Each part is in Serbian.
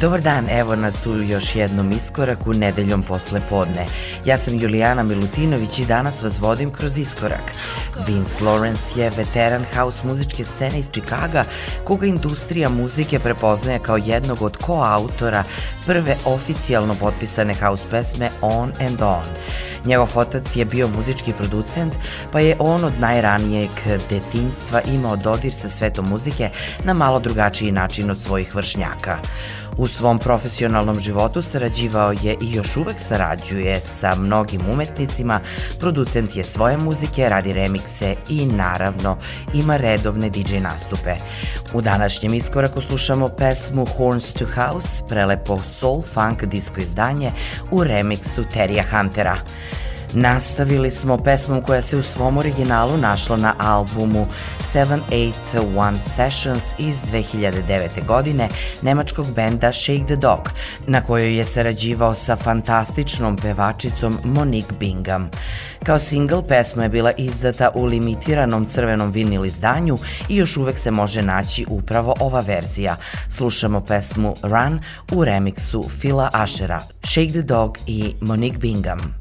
Dobar dan, evo nas u još jednom iskoraku nedeljom posle podne. Ja sam Julijana Milutinović i danas vas vodim kroz iskorak. Vince Lawrence je veteran house muzičke scene iz Čikaga, koga industrija muzike prepoznaje kao jednog od koautora prve oficijalno potpisane house pesme On and On. Njegov otac je bio muzički producent, pa je on od najranijeg detinstva imao dodir sa svetom muzike na malo drugačiji način od svojih vršnjaka. U svom profesionalnom životu sarađivao je i još uvek sarađuje sa mnogim umetnicima, producent je svoje muzike, radi remikse i naravno ima redovne DJ nastupe. U današnjem iskoraku slušamo pesmu Horns to House, prelepo soul funk disco izdanje u remiksu Terija Huntera. Nastavili smo pesmom koja se u svom originalu našla na albumu 781 Sessions iz 2009. godine nemačkog benda Shake the Dog, na kojoj je sarađivao sa fantastičnom pevačicom Monique Bingham. Kao single pesma je bila izdata u limitiranom crvenom vinil izdanju i još uvek se može naći upravo ova verzija. Slušamo pesmu Run u remiksu Phila Ashera, Shake the Dog i Monique Bingham.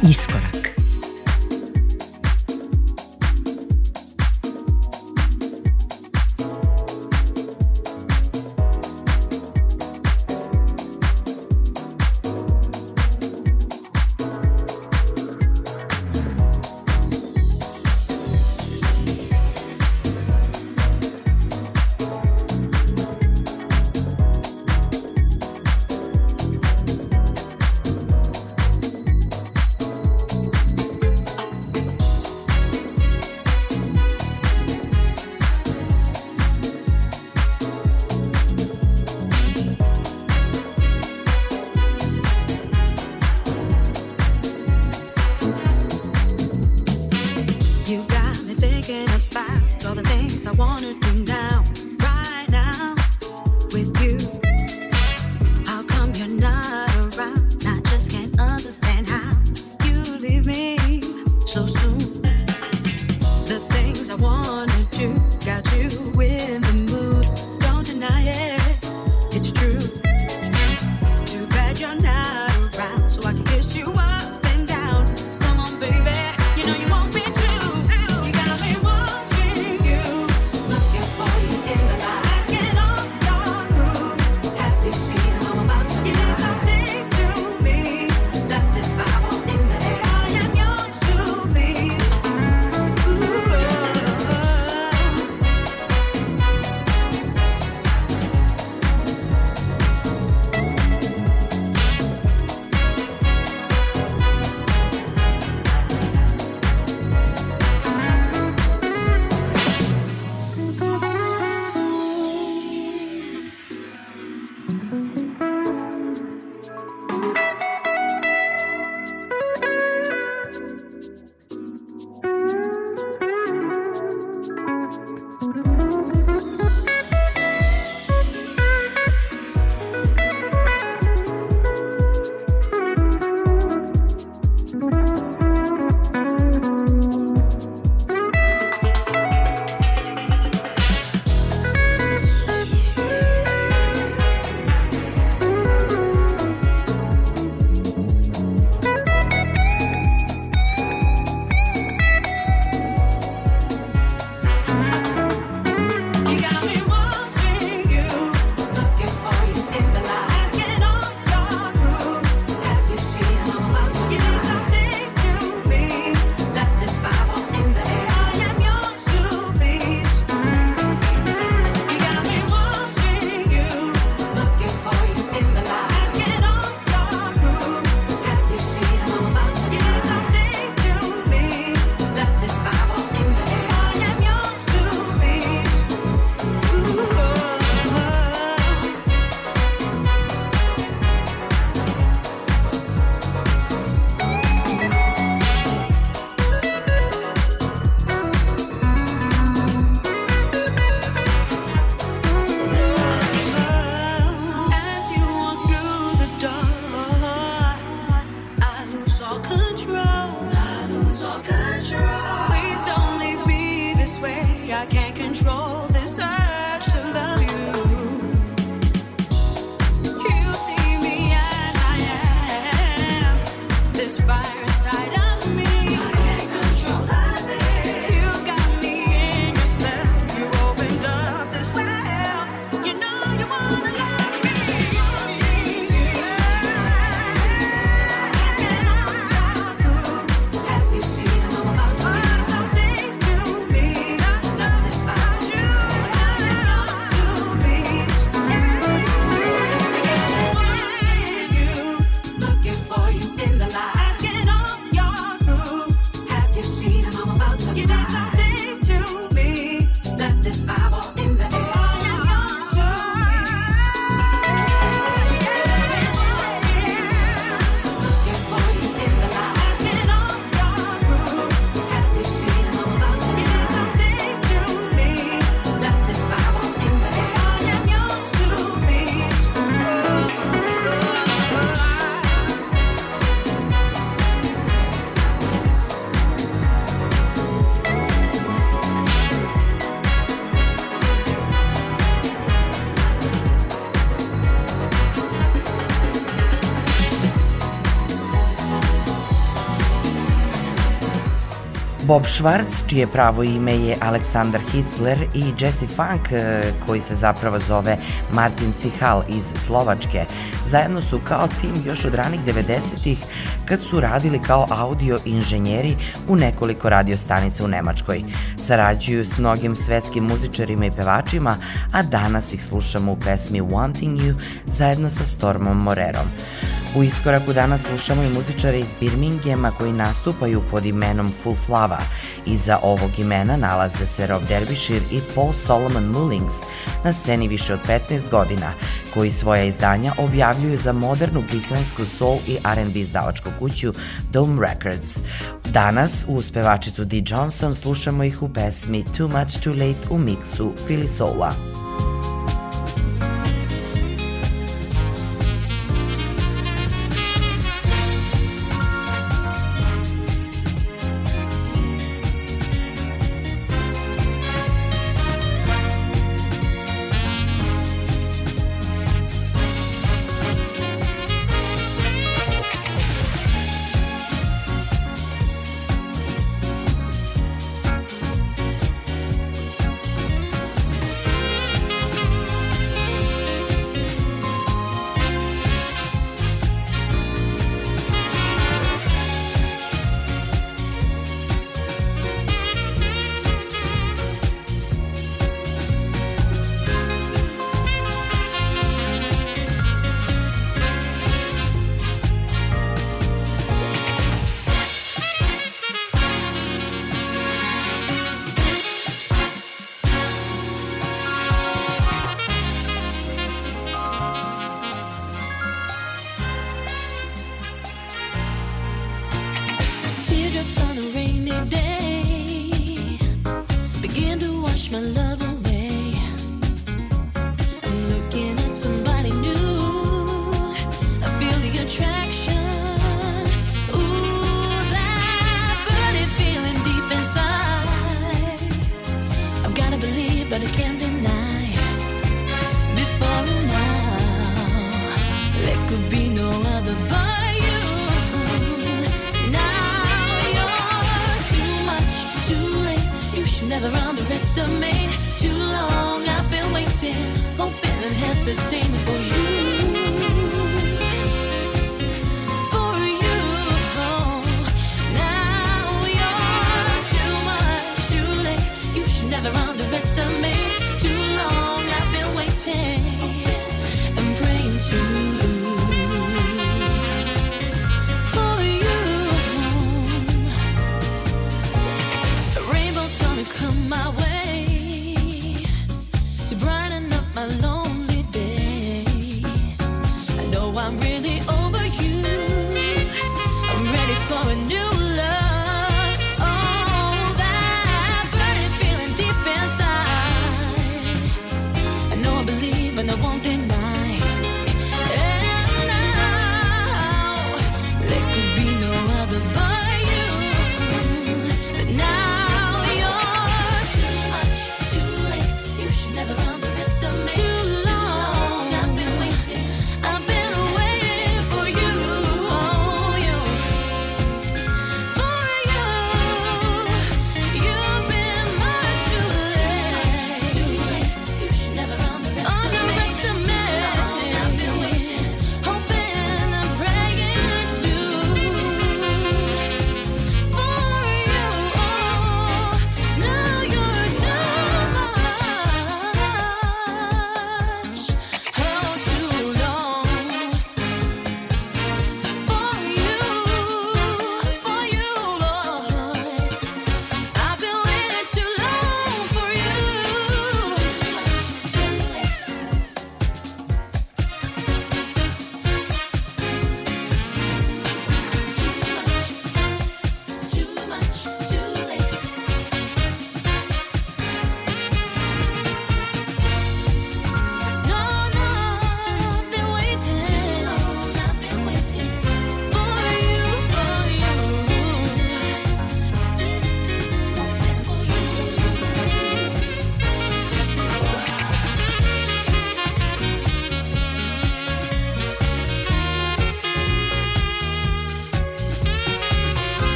Slušate Iskorak. Bob Schwartz, čije pravo ime je Aleksandar Hitzler i Jesse Funk, e, koji se zapravo zove Martin Cihal iz Slovačke, zajedno su kao tim još od ranih 90-ih kad su radili kao audio inženjeri u nekoliko radiostanica u Nemačkoj. Sarađuju s mnogim svetskim muzičarima i pevačima, a danas ih slušamo u pesmi Wanting You zajedno sa Stormom Morerom. U iskoraku danas slušamo i muzičare iz Birminghama koji nastupaju pod imenom Full Flava. Iza ovog imena nalaze se Rob Derbyshire i Paul Solomon Mullings na sceni više od 15 godina, koji svoja izdanja objavljuju za modernu britansku soul i R&B izdavačku kuću Dome Records. Danas uz pevačicu Dee Johnson slušamo ih u pesmi Too Much Too Late u miksu Philly Soula. found a rest of me.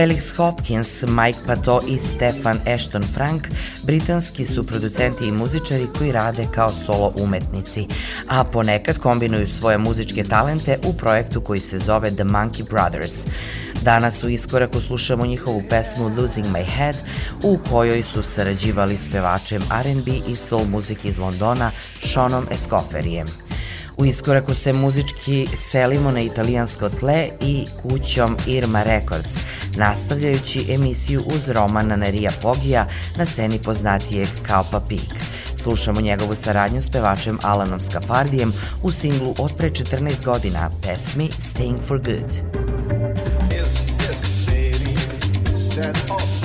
Felix Hopkins, Mike Pato i Stefan Ashton Frank britanski su producenti i muzičari koji rade kao solo umetnici, a ponekad kombinuju svoje muzičke talente u projektu koji se zove The Monkey Brothers. Danas u iskoraku slušamo njihovu pesmu Losing My Head, u kojoj su sarađivali s pevačem R&B i soul muzike iz Londona Seanom Escoferijem. U iskoraku se muzički selimo na italijansko tle i kućom Irma Records, nastavljajući emisiju uz Romana Nerija Pogija na sceni poznatijeg kao Papik. Slušamo njegovu saradnju s pevačem Alanom Skafardijem u singlu od pre 14 godina pesmi Staying for Good. Is this city set up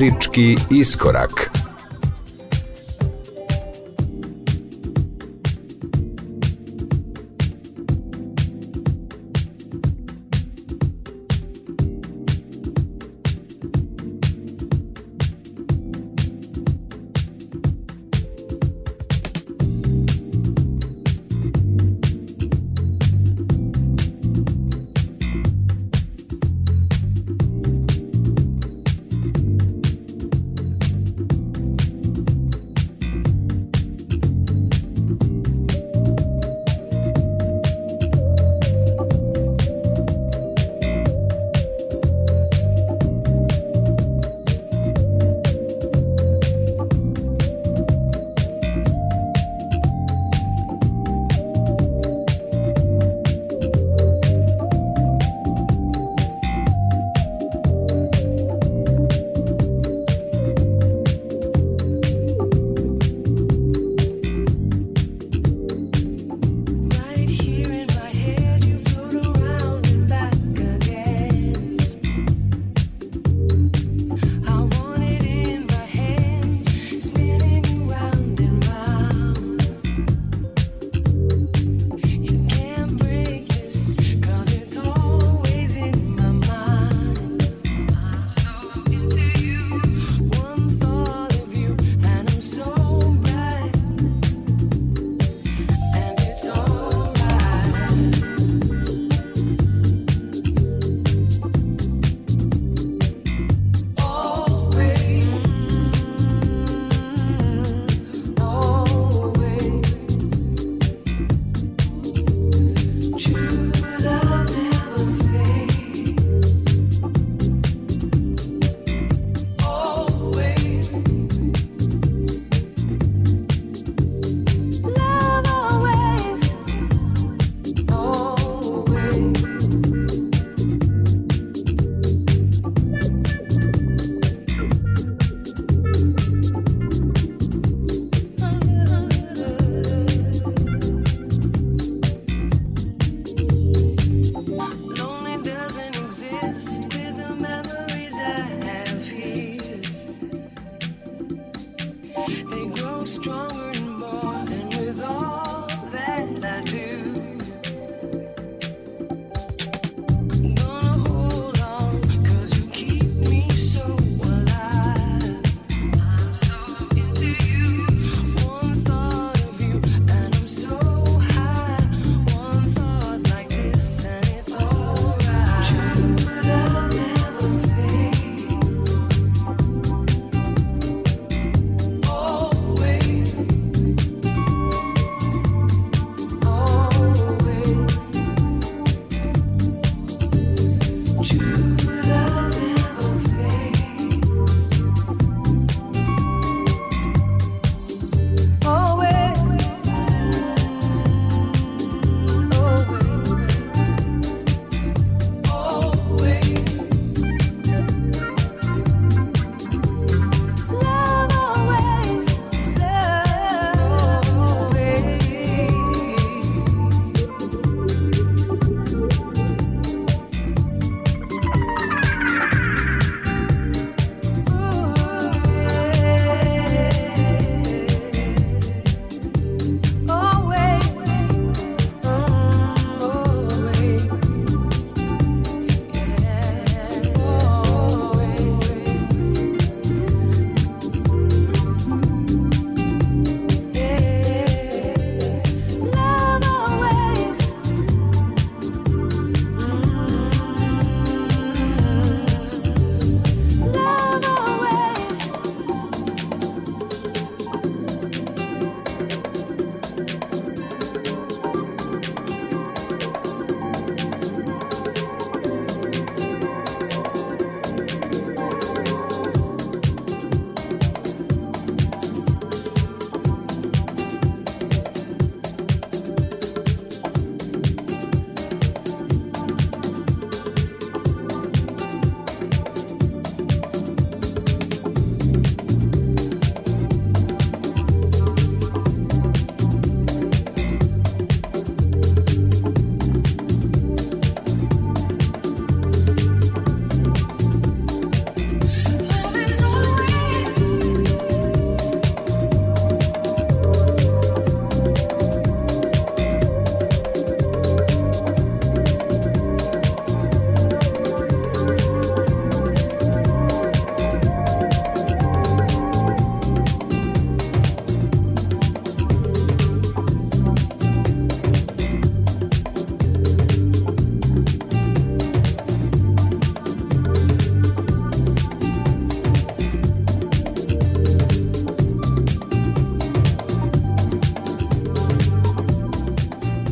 Muzički iskorak.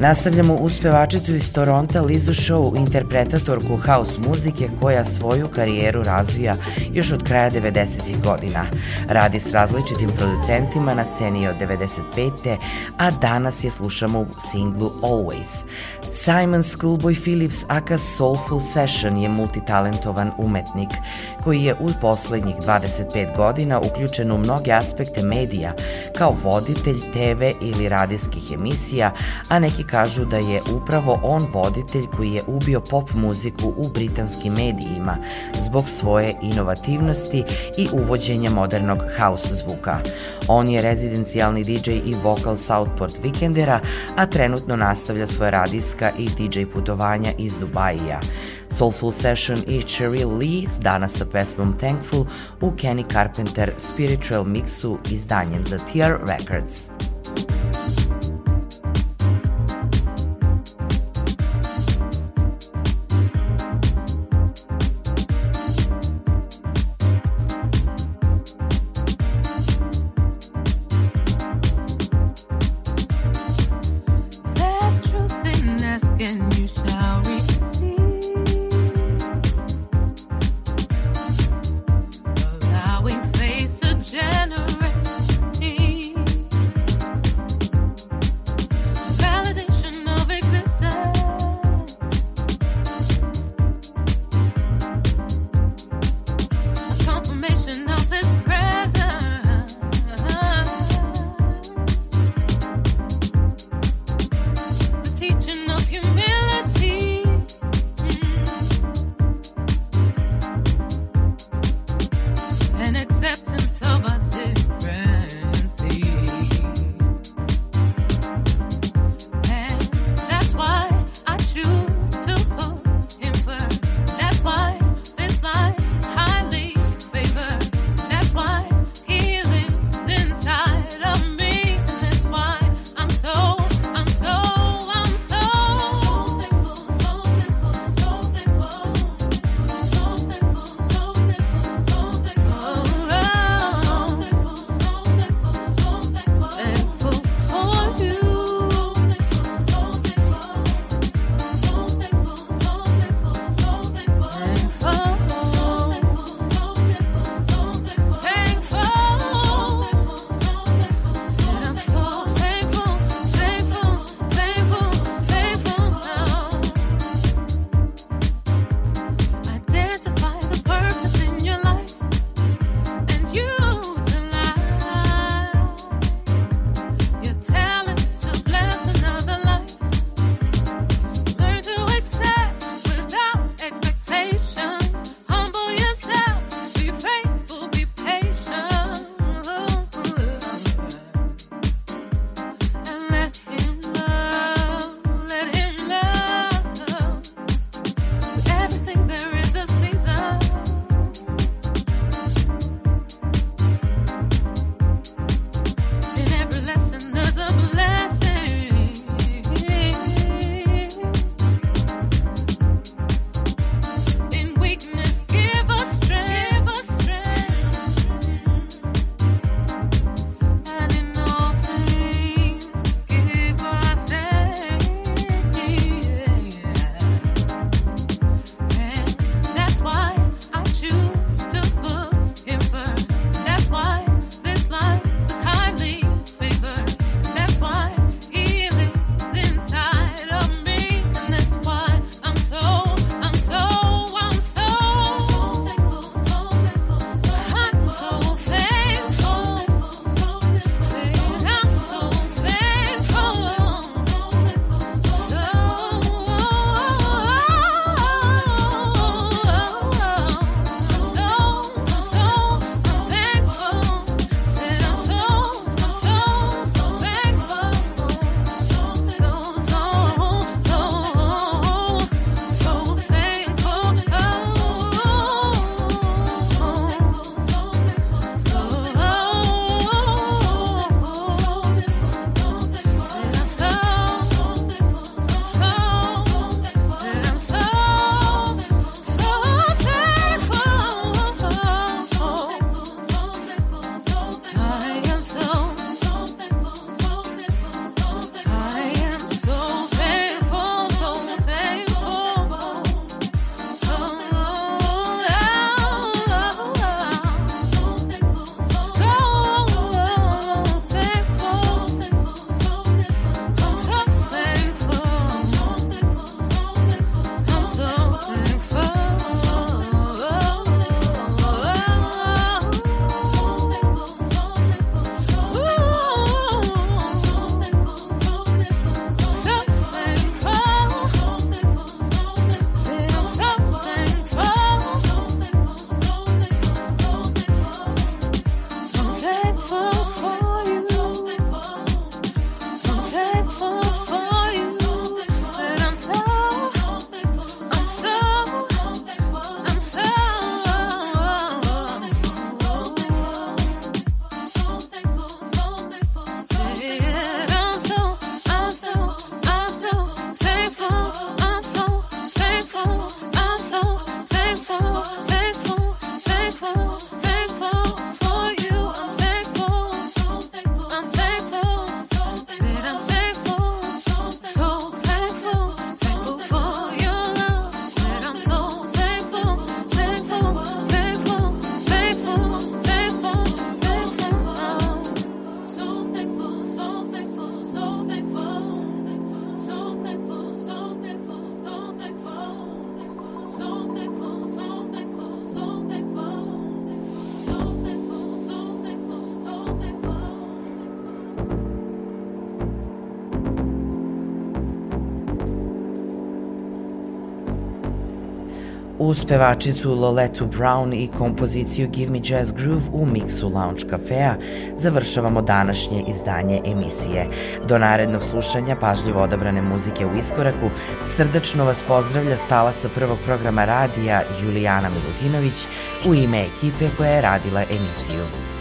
Nastavljamo uz pevačicu iz Toronta Lizu Show, interpretatorku house muzike koja svoju karijeru razvija još od kraja 90. godina. Radi s različitim producentima na sceni od 95. a danas je slušamo u singlu Always. Simon Schoolboy Phillips aka Soulful Session je multitalentovan umetnik koji je u poslednjih 25 godina uključen u mnoge aspekte medija kao voditelj TV ili radijskih emisija, a neki kažu da je upravo on voditelj koji je ubio pop muziku u britanskim medijima zbog svoje inovativnosti i uvođenja modernog house zvuka. On je rezidencijalni DJ i vokal Southport Weekendera, a trenutno nastavlja svoje radijska i DJ putovanja iz Dubaija. Soulful Session i Cheryl Lee danas sa pesmom Thankful u Kenny Carpenter Spiritual Mixu izdanjem za TR Records. Uz pevačicu Loletu Brown i kompoziciju Give Me Jazz Groove u miksu Lounge Cafea završavamo današnje izdanje emisije. Do narednog slušanja pažljivo odabrane muzike u iskoraku srdačno vas pozdravlja stala sa prvog programa radija Julijana Milutinović u ime ekipe koja je radila emisiju.